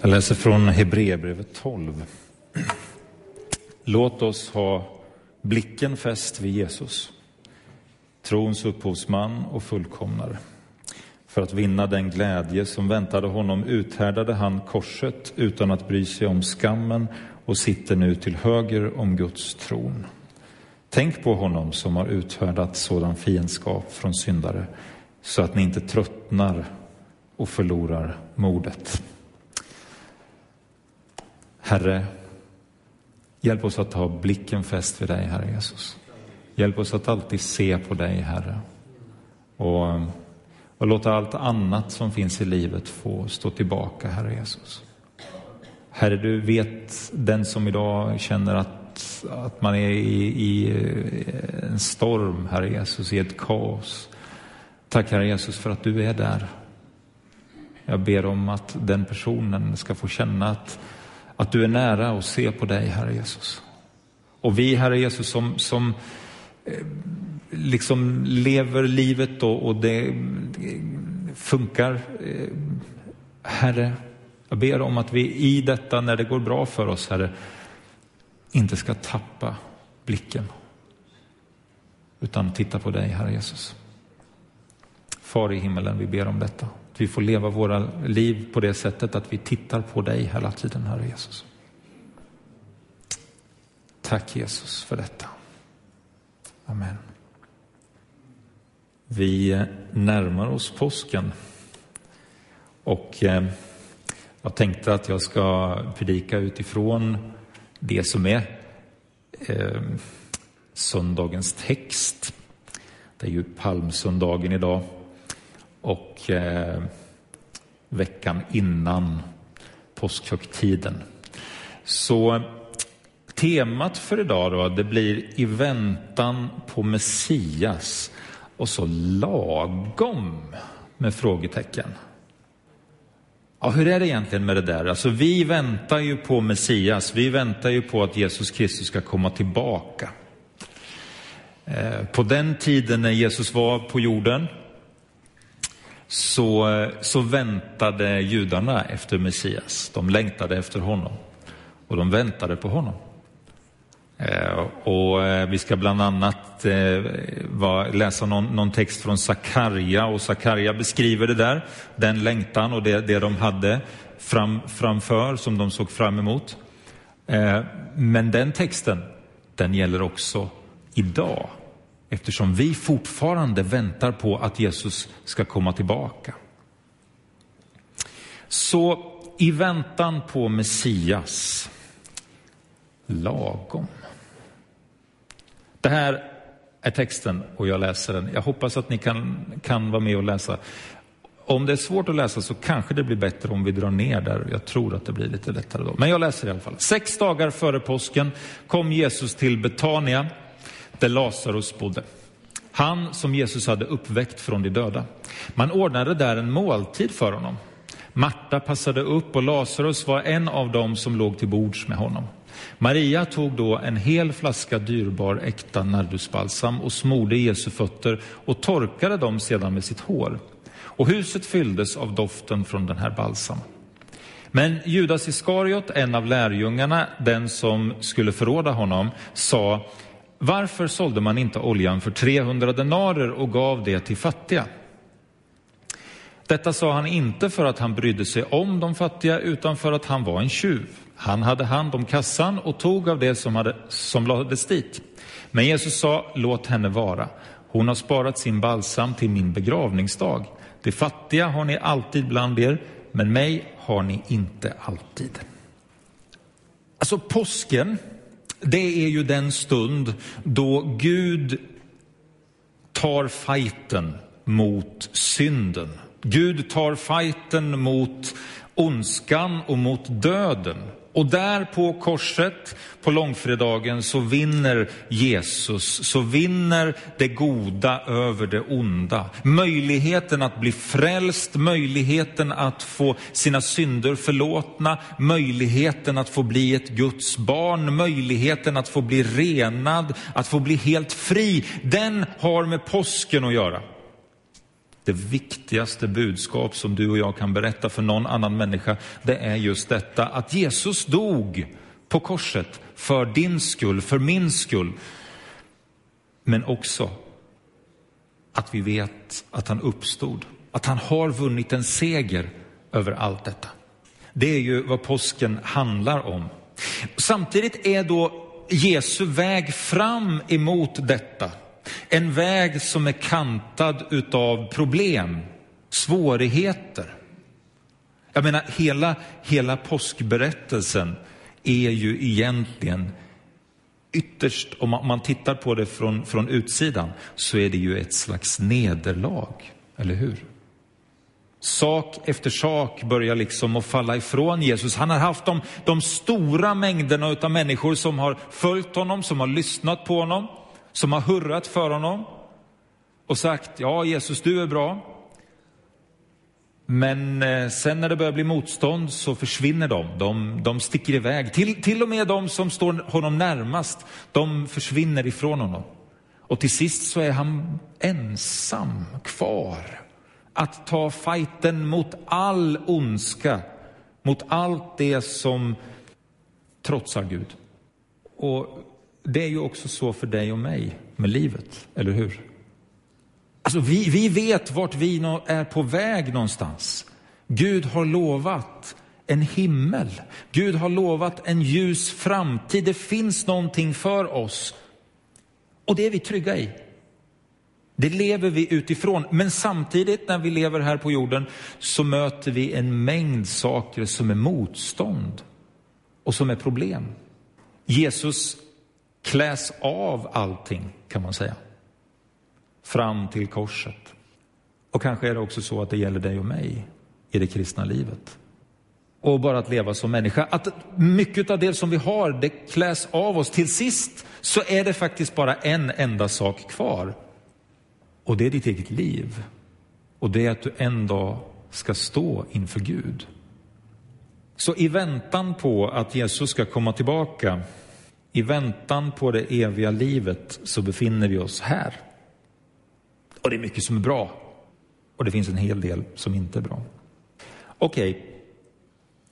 Jag läser från Hebreerbrevet 12. Låt oss ha blicken fäst vid Jesus, trons upphovsman och fullkomnare. För att vinna den glädje som väntade honom uthärdade han korset utan att bry sig om skammen och sitter nu till höger om Guds tron. Tänk på honom som har uthärdat sådan fiendskap från syndare så att ni inte tröttnar och förlorar modet. Herre, hjälp oss att ha blicken fäst vid dig, Herre Jesus. Hjälp oss att alltid se på dig, Herre. Och, och låta allt annat som finns i livet få stå tillbaka, Herre Jesus. Herre, du vet den som idag känner att, att man är i, i eh, en storm, Herre Jesus, i ett kaos. Tack, Herre Jesus, för att du är där. Jag ber om att den personen ska få känna att att du är nära och ser på dig, Herre Jesus. Och vi, Herre Jesus, som, som eh, liksom lever livet och, och det funkar. Eh, Herre, jag ber om att vi i detta, när det går bra för oss, Herre, inte ska tappa blicken. Utan titta på dig, Herre Jesus. Far i himmelen, vi ber om detta. Att vi får leva våra liv på det sättet att vi tittar på dig hela tiden, Herre Jesus. Tack Jesus för detta. Amen. Vi eh, närmar oss påsken och eh, jag tänkte att jag ska predika utifrån det som är eh, söndagens text. Det är ju palmsöndagen idag och eh, veckan innan påskhögtiden. Så temat för idag då, det blir i väntan på Messias och så lagom med frågetecken. Ja, hur är det egentligen med det där? Alltså, vi väntar ju på Messias, vi väntar ju på att Jesus Kristus ska komma tillbaka. Eh, på den tiden när Jesus var på jorden så, så väntade judarna efter Messias. De längtade efter honom och de väntade på honom. Eh, och eh, vi ska bland annat eh, läsa någon text från Sakarja och Sakarja beskriver det där, den längtan och det, det de hade fram, framför som de såg fram emot. Men den texten, den gäller också idag eftersom vi fortfarande väntar på att Jesus ska komma tillbaka. Så i väntan på Messias, lagom. Det här är texten och jag läser den. Jag hoppas att ni kan, kan vara med och läsa. Om det är svårt att läsa så kanske det blir bättre om vi drar ner där. Jag tror att det blir lite lättare då. Men jag läser i alla fall. Sex dagar före påsken kom Jesus till Betania där Lazarus bodde. Han som Jesus hade uppväckt från de döda. Man ordnade där en måltid för honom. Marta passade upp och Lazarus var en av dem som låg till bords med honom. Maria tog då en hel flaska dyrbar äkta nardusbalsam och smorde Jesu fötter och torkade dem sedan med sitt hår. Och huset fylldes av doften från den här balsamen. Men Judas Iskariot, en av lärjungarna, den som skulle förråda honom, sa varför sålde man inte oljan för 300 denarer och gav det till fattiga? Detta sa han inte för att han brydde sig om de fattiga utan för att han var en tjuv. Han hade hand om kassan och tog av det som, hade, som lades dit. Men Jesus sa, låt henne vara. Hon har sparat sin balsam till min begravningsdag. De fattiga har ni alltid bland er, men mig har ni inte alltid. Alltså påsken det är ju den stund då Gud tar fighten mot synden. Gud tar fighten mot ondskan och mot döden. Och där på korset, på långfredagen, så vinner Jesus, så vinner det goda över det onda. Möjligheten att bli frälst, möjligheten att få sina synder förlåtna, möjligheten att få bli ett Guds barn, möjligheten att få bli renad, att få bli helt fri. Den har med påsken att göra. Det viktigaste budskap som du och jag kan berätta för någon annan människa, det är just detta att Jesus dog på korset för din skull, för min skull. Men också att vi vet att han uppstod, att han har vunnit en seger över allt detta. Det är ju vad påsken handlar om. Samtidigt är då Jesu väg fram emot detta en väg som är kantad utav problem, svårigheter. Jag menar, hela, hela påskberättelsen är ju egentligen ytterst, om man, om man tittar på det från, från utsidan, så är det ju ett slags nederlag, eller hur? Sak efter sak börjar liksom att falla ifrån Jesus. Han har haft de, de stora mängderna av människor som har följt honom, som har lyssnat på honom, som har hurrat för honom och sagt, ja Jesus du är bra. Men eh, sen när det börjar bli motstånd så försvinner de, de, de sticker iväg. Till, till och med de som står honom närmast, de försvinner ifrån honom. Och till sist så är han ensam kvar att ta fighten mot all ondska, mot allt det som trotsar Gud. Och det är ju också så för dig och mig med livet, eller hur? Alltså vi, vi vet vart vi är på väg någonstans. Gud har lovat en himmel. Gud har lovat en ljus framtid. Det finns någonting för oss. Och det är vi trygga i. Det lever vi utifrån. Men samtidigt när vi lever här på jorden så möter vi en mängd saker som är motstånd och som är problem. Jesus kläs av allting kan man säga. Fram till korset. Och kanske är det också så att det gäller dig och mig i det kristna livet. Och bara att leva som människa. Att mycket av det som vi har, det kläs av oss. Till sist så är det faktiskt bara en enda sak kvar. Och det är ditt eget liv. Och det är att du en dag ska stå inför Gud. Så i väntan på att Jesus ska komma tillbaka, i väntan på det eviga livet, så befinner vi oss här. Och det är mycket som är bra. Och det finns en hel del som inte är bra. Okej, okay.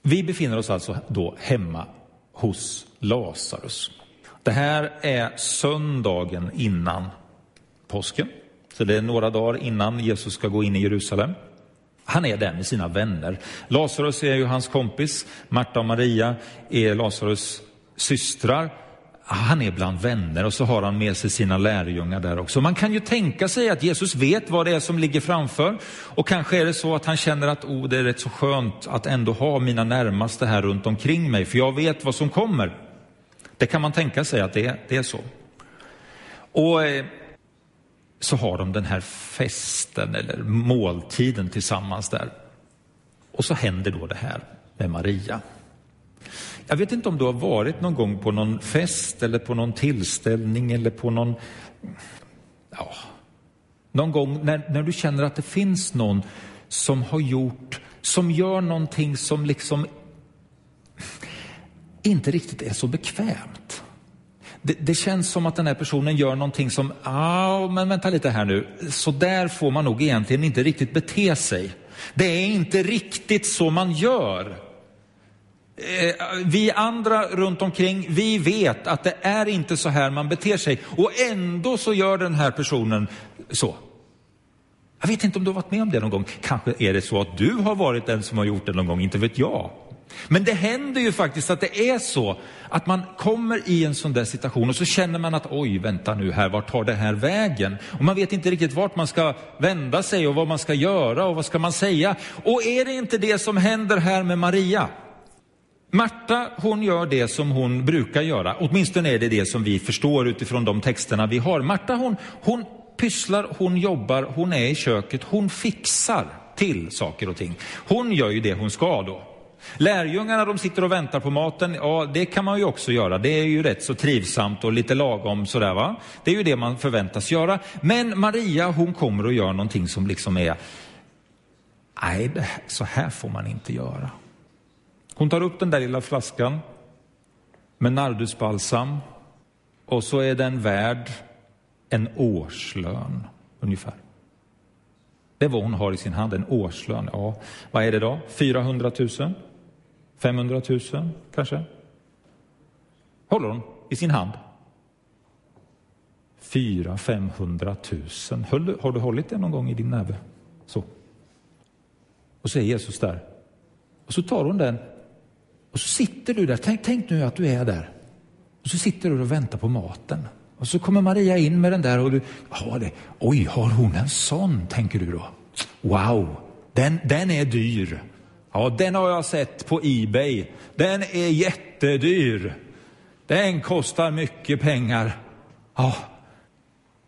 vi befinner oss alltså då hemma hos Lazarus. Det här är söndagen innan påsken. Så det är några dagar innan Jesus ska gå in i Jerusalem. Han är där med sina vänner. Lazarus är ju hans kompis. Marta och Maria är Lazarus systrar. Han är bland vänner och så har han med sig sina lärjungar där också. Man kan ju tänka sig att Jesus vet vad det är som ligger framför. Och kanske är det så att han känner att oh, det är rätt så skönt att ändå ha mina närmaste här runt omkring mig, för jag vet vad som kommer. Det kan man tänka sig att det, det är så. Och eh, så har de den här festen eller måltiden tillsammans där. Och så händer då det här med Maria. Jag vet inte om du har varit någon gång på någon fest eller på någon tillställning eller på någon... Ja, någon gång när, när du känner att det finns någon som har gjort, som gör någonting som liksom inte riktigt är så bekvämt. Det, det, känns som att den här personen gör någonting som, ah, men vänta lite här nu, så där får man nog egentligen inte riktigt bete sig. Det är inte riktigt så man gör. Eh, vi andra runt omkring, vi vet att det är inte så här man beter sig och ändå så gör den här personen så. Jag vet inte om du har varit med om det någon gång. Kanske är det så att du har varit den som har gjort det någon gång, inte vet jag. Men det händer ju faktiskt att det är så att man kommer i en sån där situation och så känner man att oj, vänta nu här, vart tar det här vägen? Och man vet inte riktigt vart man ska vända sig och vad man ska göra och vad ska man säga. Och är det inte det som händer här med Maria? Marta, hon gör det som hon brukar göra. Åtminstone är det det som vi förstår utifrån de texterna vi har. Marta, hon, hon pysslar, hon jobbar, hon är i köket, hon fixar till saker och ting. Hon gör ju det hon ska då. Lärjungarna de sitter och väntar på maten, ja det kan man ju också göra. Det är ju rätt så trivsamt och lite lagom sådär va. Det är ju det man förväntas göra. Men Maria hon kommer och gör någonting som liksom är, nej så här får man inte göra. Hon tar upp den där lilla flaskan med nardusbalsam och så är den värd en årslön ungefär. Det är vad hon har i sin hand, en årslön. Ja, vad är det då? 400 000? 500 000 kanske? Håller hon i sin hand. 400 500 000. Har du hållit det någon gång i din näve? Så. Och så är Jesus där. Och så tar hon den och så sitter du där. Tänk, tänk nu att du är där. Och så sitter du och väntar på maten. Och så kommer Maria in med den där och du, ja, det, oj, har hon en sån, tänker du då. Wow, den, den är dyr. Ja, den har jag sett på Ebay. Den är jättedyr. Den kostar mycket pengar. Ja.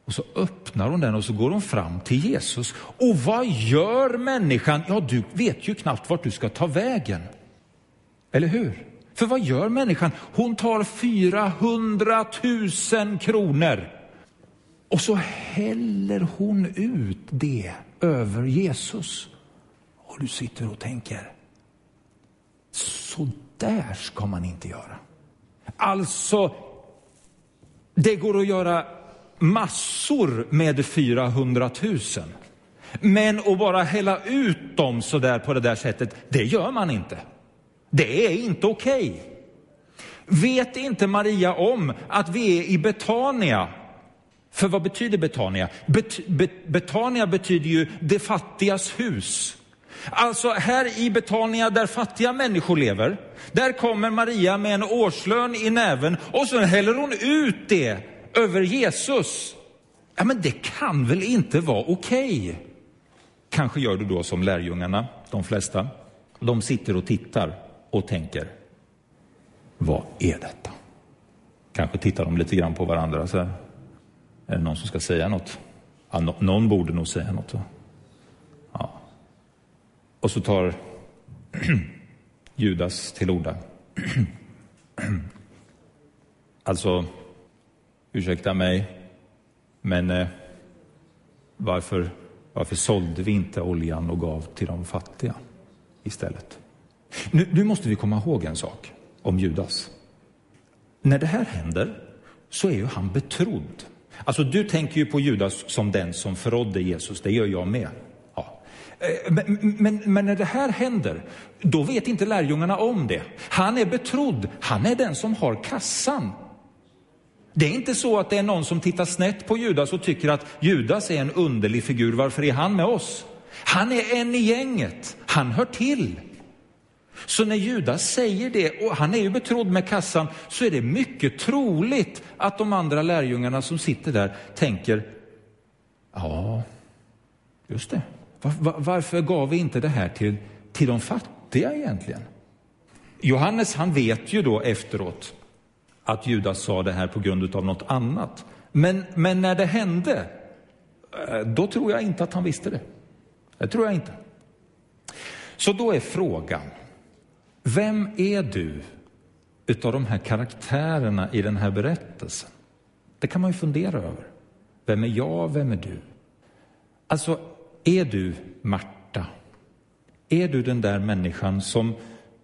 Och så öppnar hon den och så går hon fram till Jesus. Och vad gör människan? Ja, du vet ju knappt vart du ska ta vägen. Eller hur? För vad gör människan? Hon tar 400 000 kronor och så häller hon ut det över Jesus. Och du sitter och tänker, så där ska man inte göra. Alltså, det går att göra massor med 400 000. Men att bara hälla ut dem så där på det där sättet, det gör man inte. Det är inte okej. Okay. Vet inte Maria om att vi är i Betania? För vad betyder Betania? Bet, bet, Betania betyder ju det fattigas hus. Alltså här i Betania där fattiga människor lever, där kommer Maria med en årslön i näven och så häller hon ut det över Jesus. Ja, men det kan väl inte vara okej? Okay? Kanske gör du då som lärjungarna, de flesta. De sitter och tittar och tänker, vad är detta? Kanske tittar de lite grann på varandra. Så här. Är det någon som ska säga något? Ja, no någon borde nog säga något. Ja. Och så tar Judas till orda. alltså, ursäkta mig, men eh, varför, varför sålde vi inte oljan och gav till de fattiga istället? Nu, nu måste vi komma ihåg en sak om Judas. När det här händer så är ju han betrodd. Alltså du tänker ju på Judas som den som förrådde Jesus, det gör jag med. Ja. Eh, men, men, men, när det här händer, då vet inte lärjungarna om det. Han är betrodd, han är den som har kassan. Det är inte så att det är någon som tittar snett på Judas och tycker att Judas är en underlig figur, varför är han med oss? Han är en i gänget, han hör till. Så när Judas säger det, och han är ju betrodd med kassan, så är det mycket troligt att de andra lärjungarna som sitter där tänker, ja, just det. Var, var, varför gav vi inte det här till, till de fattiga egentligen? Johannes han vet ju då efteråt att Judas sa det här på grund av något annat. Men, men när det hände, eh, då tror jag inte att han visste det. Det tror jag inte. Så då är frågan, vem är du utav de här karaktärerna i den här berättelsen? Det kan man ju fundera över. Vem är jag, vem är du? Alltså, är du Marta? Är du den där människan som,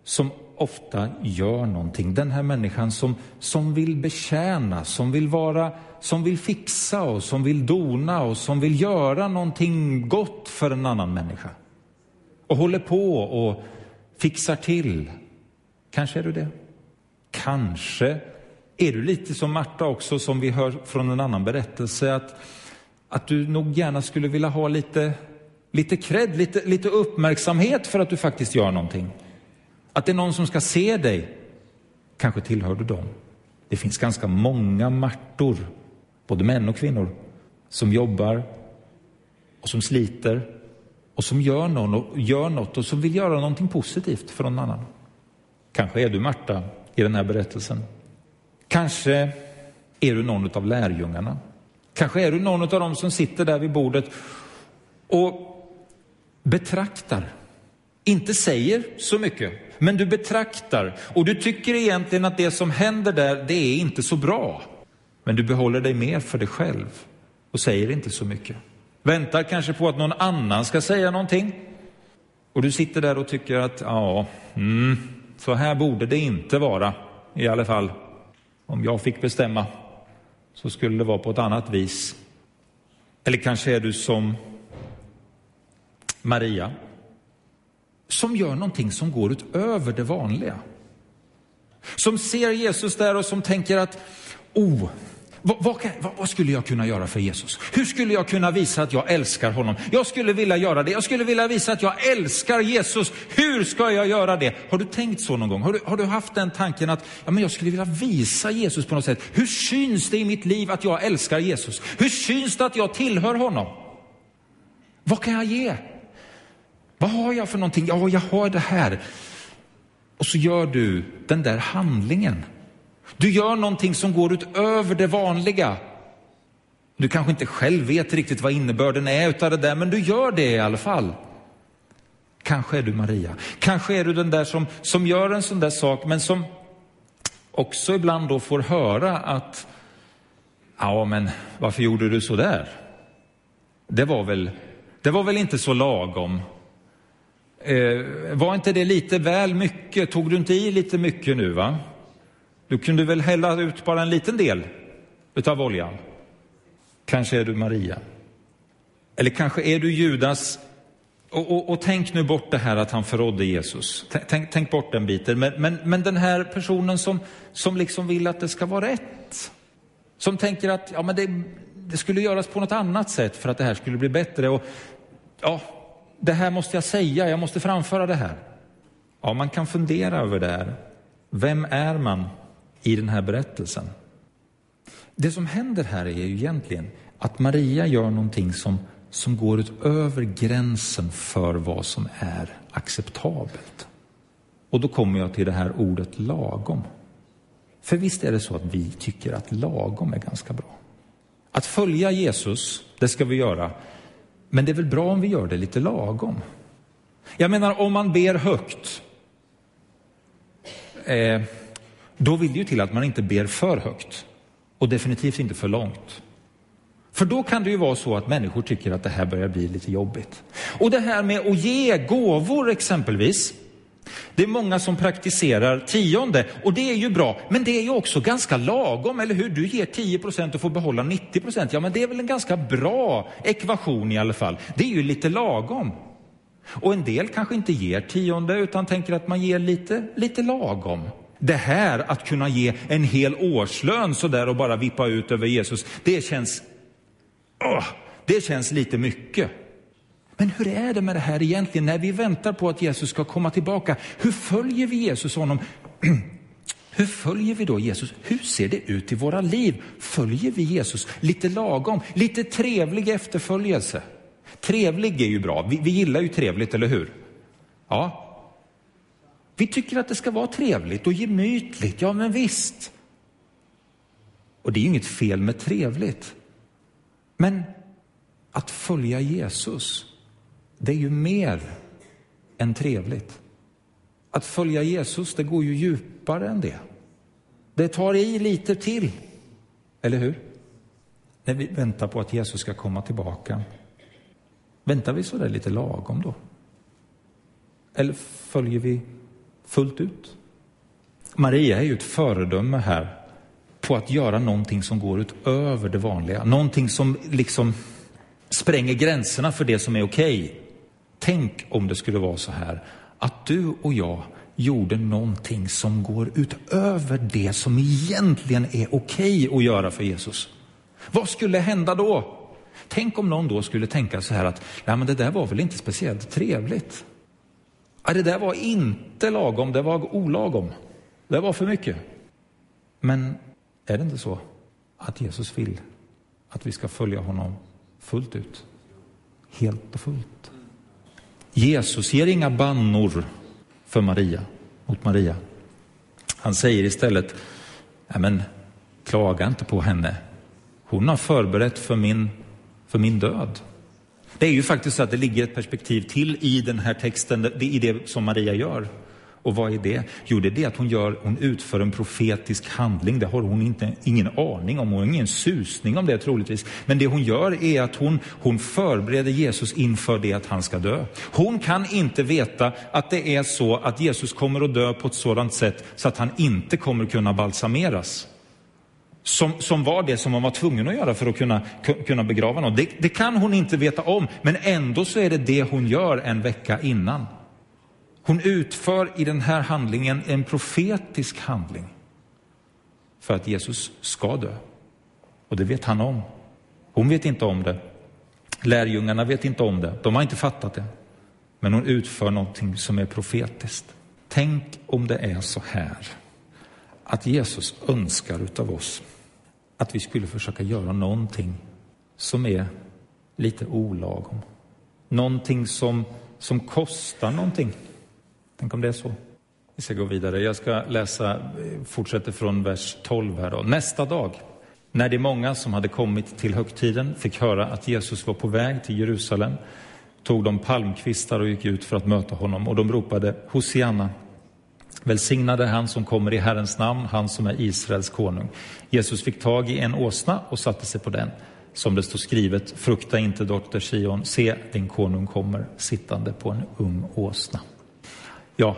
som ofta gör någonting? Den här människan som, som vill betjäna, som vill vara, som vill fixa och som vill dona och som vill göra någonting gott för en annan människa. Och håller på och fixar till. Kanske är du det. Kanske är du lite som Marta också, som vi hör från en annan berättelse, att, att du nog gärna skulle vilja ha lite, lite cred, lite, lite uppmärksamhet för att du faktiskt gör någonting. Att det är någon som ska se dig. Kanske tillhör du dem. Det finns ganska många Martor, både män och kvinnor, som jobbar och som sliter och som gör, någon och gör något och som vill göra någonting positivt för någon annan. Kanske är du Marta i den här berättelsen. Kanske är du någon av lärjungarna. Kanske är du någon av dem som sitter där vid bordet och betraktar. Inte säger så mycket, men du betraktar och du tycker egentligen att det som händer där, det är inte så bra. Men du behåller dig mer för dig själv och säger inte så mycket. Väntar kanske på att någon annan ska säga någonting. Och du sitter där och tycker att, ja, mm, så här borde det inte vara. I alla fall, om jag fick bestämma så skulle det vara på ett annat vis. Eller kanske är du som Maria, som gör någonting som går utöver det vanliga. Som ser Jesus där och som tänker att, oh, vad, vad, vad, skulle jag kunna göra för Jesus? Hur skulle jag kunna visa att jag älskar honom? Jag skulle vilja göra det. Jag skulle vilja visa att jag älskar Jesus. Hur ska jag göra det? Har du tänkt så någon gång? Har du, har du haft den tanken att ja, men jag skulle vilja visa Jesus på något sätt? Hur syns det i mitt liv att jag älskar Jesus? Hur syns det att jag tillhör honom? Vad kan jag ge? Vad har jag för någonting? Ja, jag har det här. Och så gör du den där handlingen. Du gör någonting som går utöver det vanliga. Du kanske inte själv vet riktigt vad innebörden är utav det där, men du gör det i alla fall. Kanske är du Maria. Kanske är du den där som, som gör en sån där sak, men som också ibland då får höra att, ja men varför gjorde du så där? Det var väl, det var väl inte så lagom. Eh, var inte det lite väl mycket? Tog du inte i lite mycket nu va? Du kunde väl hälla ut bara en liten del utav oljan? Kanske är du Maria. Eller kanske är du Judas. Och, och, och tänk nu bort det här att han förrådde Jesus. Tänk, tänk bort den biten. Men, men, men, den här personen som, som liksom vill att det ska vara rätt. Som tänker att ja, men det, det skulle göras på något annat sätt för att det här skulle bli bättre. Och, ja, det här måste jag säga, jag måste framföra det här. Ja, man kan fundera över det här. Vem är man i den här berättelsen? Det som händer här är ju egentligen att Maria gör någonting som, som går utöver gränsen för vad som är acceptabelt. Och då kommer jag till det här ordet lagom. För visst är det så att vi tycker att lagom är ganska bra. Att följa Jesus, det ska vi göra, men det är väl bra om vi gör det lite lagom. Jag menar, om man ber högt, eh, då vill det ju till att man inte ber för högt och definitivt inte för långt. För då kan det ju vara så att människor tycker att det här börjar bli lite jobbigt. Och det här med att ge gåvor exempelvis, det är många som praktiserar tionde och det är ju bra, men det är ju också ganska lagom, eller hur? Du ger 10 procent och får behålla 90 procent. Ja, men det är väl en ganska bra ekvation i alla fall. Det är ju lite lagom. Och en del kanske inte ger tionde utan tänker att man ger lite, lite lagom. Det här att kunna ge en hel årslön sådär och bara vippa ut över Jesus, det känns, oh, det känns lite mycket. Men hur är det med det här egentligen när vi väntar på att Jesus ska komma tillbaka? Hur följer vi Jesus honom? Hur följer vi då Jesus? Hur ser det ut i våra liv? Följer vi Jesus lite lagom, lite trevlig efterföljelse? Trevlig är ju bra, vi, vi gillar ju trevligt, eller hur? Ja. Vi tycker att det ska vara trevligt och gemytligt, ja men visst. Och det är ju inget fel med trevligt. Men att följa Jesus, det är ju mer än trevligt. Att följa Jesus, det går ju djupare än det. Det tar i lite till, eller hur? När vi väntar på att Jesus ska komma tillbaka. Väntar vi så där lite lagom då? Eller följer vi fullt ut? Maria är ju ett föredöme här på att göra någonting som går utöver det vanliga. Någonting som liksom spränger gränserna för det som är okej. Okay. Tänk om det skulle vara så här att du och jag gjorde någonting som går utöver det som egentligen är okej okay att göra för Jesus. Vad skulle hända då? Tänk om någon då skulle tänka så här att Nej, men det där var väl inte speciellt trevligt. Ja, det där var inte lagom, det var olagom. Det var för mycket. Men är det inte så att Jesus vill att vi ska följa honom fullt ut? Helt och fullt. Jesus ger inga bannor för Maria, mot Maria. Han säger istället, men klaga inte på henne. Hon har förberett för min, för min död. Det är ju faktiskt så att det ligger ett perspektiv till i den här texten, i det som Maria gör. Och vad är det? Jo, det är det att hon, gör, hon utför en profetisk handling. Det har hon inte, ingen aning om, hon har ingen susning om det troligtvis. Men det hon gör är att hon, hon förbereder Jesus inför det att han ska dö. Hon kan inte veta att det är så att Jesus kommer att dö på ett sådant sätt så att han inte kommer kunna balsameras som, som var det som man var tvungen att göra för att kunna, kunna begrava någon. Det, det kan hon inte veta om, men ändå så är det det hon gör en vecka innan. Hon utför i den här handlingen en profetisk handling för att Jesus ska dö. Och det vet han om. Hon vet inte om det. Lärjungarna vet inte om det. De har inte fattat det. Men hon utför någonting som är profetiskt. Tänk om det är så här att Jesus önskar utav oss att vi skulle försöka göra någonting som är lite olagom. Någonting som, som kostar någonting. Tänk om det är så. Vi ska gå vidare. Jag ska läsa, eh, fortsätter från vers 12 här då. Nästa dag, när de många som hade kommit till högtiden fick höra att Jesus var på väg till Jerusalem, tog de palmkvistar och gick ut för att möta honom och de ropade Hosianna. Välsignad är han som kommer i Herrens namn, han som är Israels konung. Jesus fick tag i en åsna och satte sig på den. Som det står skrivet, frukta inte dotter Sion, se din konung kommer sittande på en ung åsna. Ja,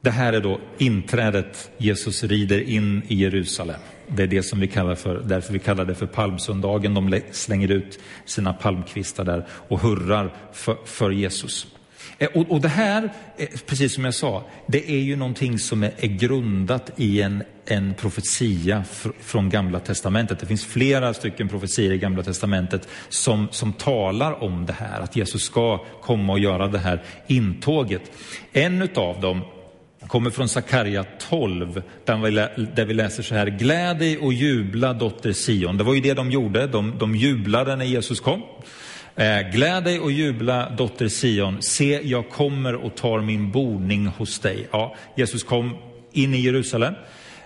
det här är då inträdet. Jesus rider in i Jerusalem. Det är det som vi kallar för, därför vi kallar det för palmsöndagen. De slänger ut sina palmkvistar där och hurrar för, för Jesus. Eh, och, och, det här, eh, precis som jag sa, det är ju någonting som är, är grundat i en, en profetia från Gamla Testamentet. Det finns flera stycken profetier i Gamla Testamentet som, som talar om det här, att Jesus ska komma och göra det här intåget. En utav dem kommer från Sakarja 12, där vi läser så här. Gläd dig och jubla dotter Sion. Det var ju det de gjorde, de, de jublade när Jesus kom. Eh, gläd dig och jubla dotter Sion, se jag kommer och tar min boning hos dig. Ja, Jesus kom in i Jerusalem,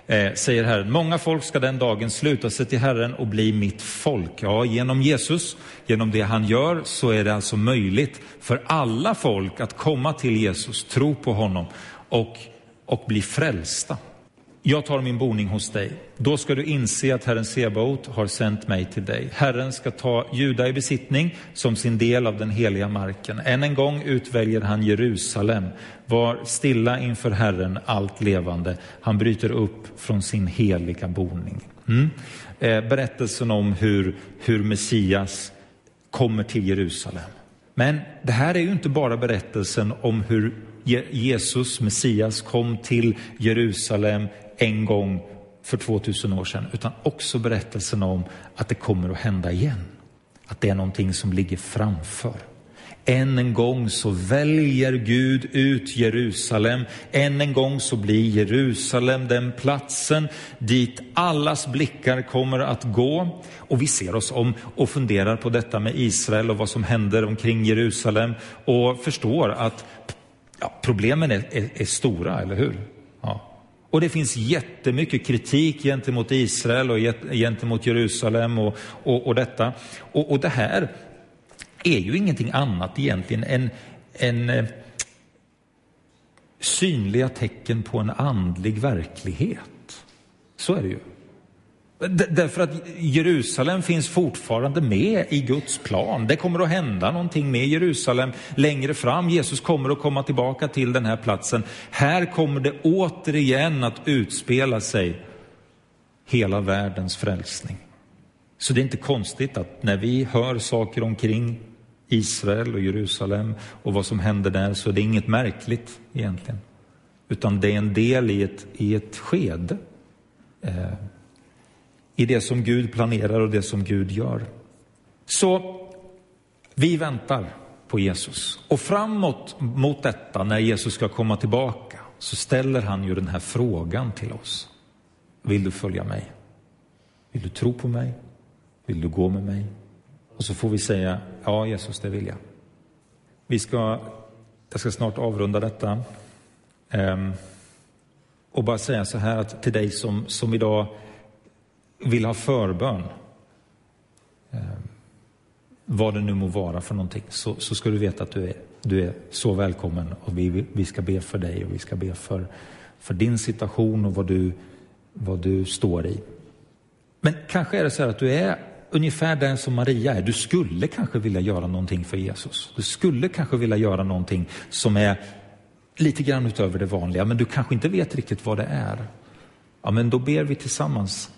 eh, säger Herren. Många folk ska den dagen sluta sig till Herren och bli mitt folk. Ja, genom Jesus, genom det han gör, så är det alltså möjligt för alla folk att komma till Jesus, tro på honom och, och bli frälsta. Jag tar min boning hos dig. Då ska du inse att Herren Sebaot har sänt mig till dig. Herren ska ta Juda i besittning som sin del av den heliga marken. Än en gång utväljer han Jerusalem. Var stilla inför Herren, allt levande. Han bryter upp från sin heliga boning. Mm. Eh, berättelsen om hur, hur Messias kommer till Jerusalem. Men det här är ju inte bara berättelsen om hur Jesus, Messias, kom till Jerusalem en gång för 2000 år sedan, utan också berättelsen om att det kommer att hända igen. Att det är någonting som ligger framför. Än en gång så väljer Gud ut Jerusalem. Än en gång så blir Jerusalem den platsen dit allas blickar kommer att gå. Och vi ser oss om och funderar på detta med Israel och vad som händer omkring Jerusalem och förstår att ja, problemen är, är, är stora, eller hur? Och det finns jättemycket kritik gentemot Israel och gentemot Jerusalem och, och, och detta. Och, och, det här är ju ingenting annat egentligen än, än eh, synliga tecken på en andlig verklighet. Så är det ju. Därför att Jerusalem finns fortfarande med i Guds plan. Det kommer att hända någonting med Jerusalem längre fram. Jesus kommer att komma tillbaka till den här platsen. Här kommer det återigen att utspela sig hela världens frälsning. Så det är inte konstigt att när vi hör saker omkring Israel och Jerusalem och vad som händer där så är det inget märkligt egentligen. Utan det är en del i ett, i ett skede. Eh, i det som Gud planerar och det som Gud gör. Så vi väntar på Jesus. Och framåt mot detta, när Jesus ska komma tillbaka, så ställer han ju den här frågan till oss. Vill du följa mig? Vill du tro på mig? Vill du gå med mig? Och så får vi säga, ja Jesus, det vill jag. Vi ska, jag ska snart avrunda detta. Um, och bara säga så här att till dig som, som idag vill ha förbön, eh, vad det nu må vara för någonting, så, så ska du veta att du är, du är så välkommen och vi, vi ska be för dig och vi ska be för, för din situation och vad du, vad du står i. Men kanske är det så här att du är ungefär den som Maria är. Du skulle kanske vilja göra någonting för Jesus. Du skulle kanske vilja göra någonting som är lite grann utöver det vanliga, men du kanske inte vet riktigt vad det är. Ja, men då ber vi tillsammans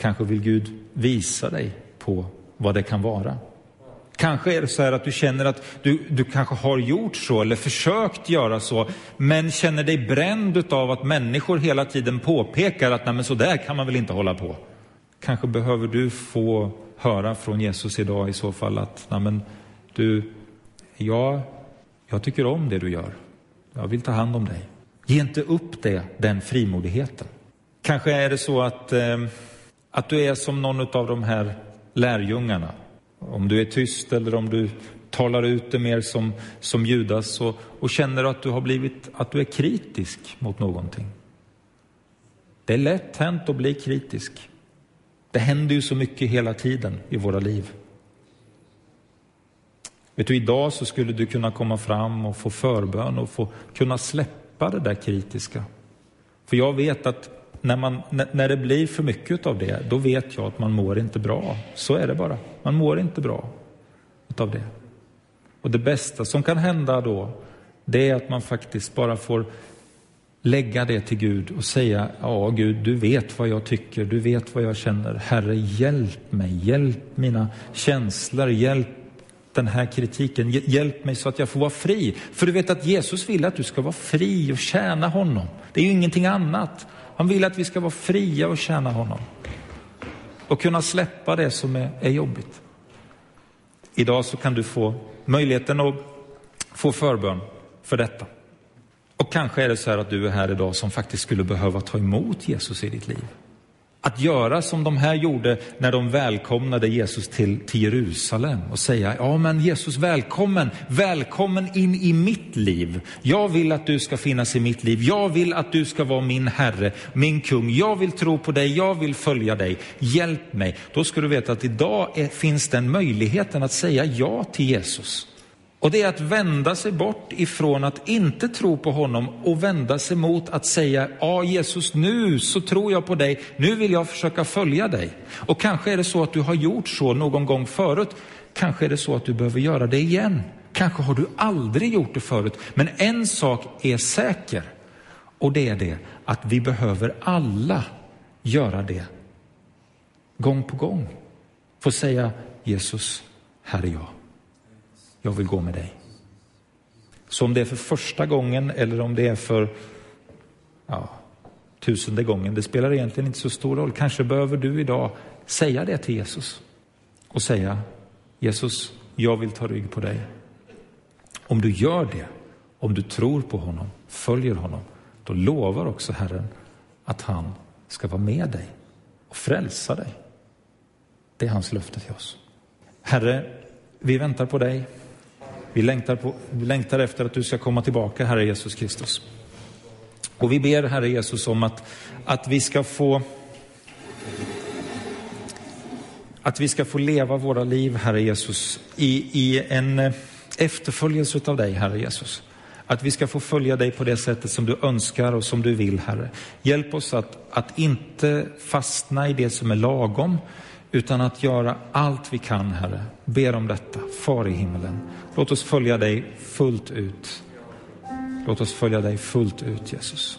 Kanske vill Gud visa dig på vad det kan vara. Kanske är det så här att du känner att du, du kanske har gjort så eller försökt göra så, men känner dig bränd av att människor hela tiden påpekar att nej men så där kan man väl inte hålla på. Kanske behöver du få höra från Jesus idag i så fall att nej men du, jag, jag tycker om det du gör. Jag vill ta hand om dig. Ge inte upp det, den frimodigheten. Kanske är det så att, eh, att du är som någon av de här lärjungarna om du är tyst eller om du talar ut det mer som, som Judas och, och känner att du har blivit, att du är kritisk mot någonting. Det är lätt hänt att bli kritisk. Det händer ju så mycket hela tiden i våra liv. Vet du, idag så skulle du kunna komma fram och få förbön och få kunna släppa det där kritiska. För jag vet att när, man, när det blir för mycket av det, då vet jag att man mår inte bra. Så är det bara. Man mår inte bra av det. Och det bästa som kan hända då, det är att man faktiskt bara får lägga det till Gud och säga, ja Gud, du vet vad jag tycker, du vet vad jag känner. Herre, hjälp mig, hjälp mina känslor, hjälp den här kritiken, hjälp mig så att jag får vara fri. För du vet att Jesus vill att du ska vara fri och tjäna honom. Det är ju ingenting annat. Han vill att vi ska vara fria och tjäna honom. Och kunna släppa det som är, är jobbigt. Idag så kan du få möjligheten att få förbön för detta. Och kanske är det så här att du är här idag som faktiskt skulle behöva ta emot Jesus i ditt liv. Att göra som de här gjorde när de välkomnade Jesus till, till Jerusalem och säga, ja men Jesus välkommen, välkommen in i mitt liv. Jag vill att du ska finnas i mitt liv. Jag vill att du ska vara min Herre, min kung. Jag vill tro på dig, jag vill följa dig. Hjälp mig. Då ska du veta att idag är, finns den möjligheten att säga ja till Jesus. Och det är att vända sig bort ifrån att inte tro på honom och vända sig mot att säga, ja Jesus nu så tror jag på dig, nu vill jag försöka följa dig. Och kanske är det så att du har gjort så någon gång förut, kanske är det så att du behöver göra det igen. Kanske har du aldrig gjort det förut, men en sak är säker och det är det att vi behöver alla göra det. Gång på gång. Få säga Jesus, här är jag jag vill gå med dig. Så om det är för första gången eller om det är för ja, tusende gången, det spelar egentligen inte så stor roll. Kanske behöver du idag säga det till Jesus och säga Jesus, jag vill ta rygg på dig. Om du gör det, om du tror på honom, följer honom, då lovar också Herren att han ska vara med dig och frälsa dig. Det är hans löfte till oss. Herre, vi väntar på dig. Vi längtar, på, vi längtar efter att du ska komma tillbaka, Herre Jesus Kristus. Och vi ber, Herre Jesus, om att, att vi ska få att vi ska få leva våra liv, Herre Jesus, i, i en eh, efterföljelse av dig, Herre Jesus. Att vi ska få följa dig på det sättet som du önskar och som du vill, Herre. Hjälp oss att, att inte fastna i det som är lagom, utan att göra allt vi kan, Herre. Ber om detta. Far i himlen. Låt oss följa dig fullt ut. Låt oss följa dig fullt ut, Jesus.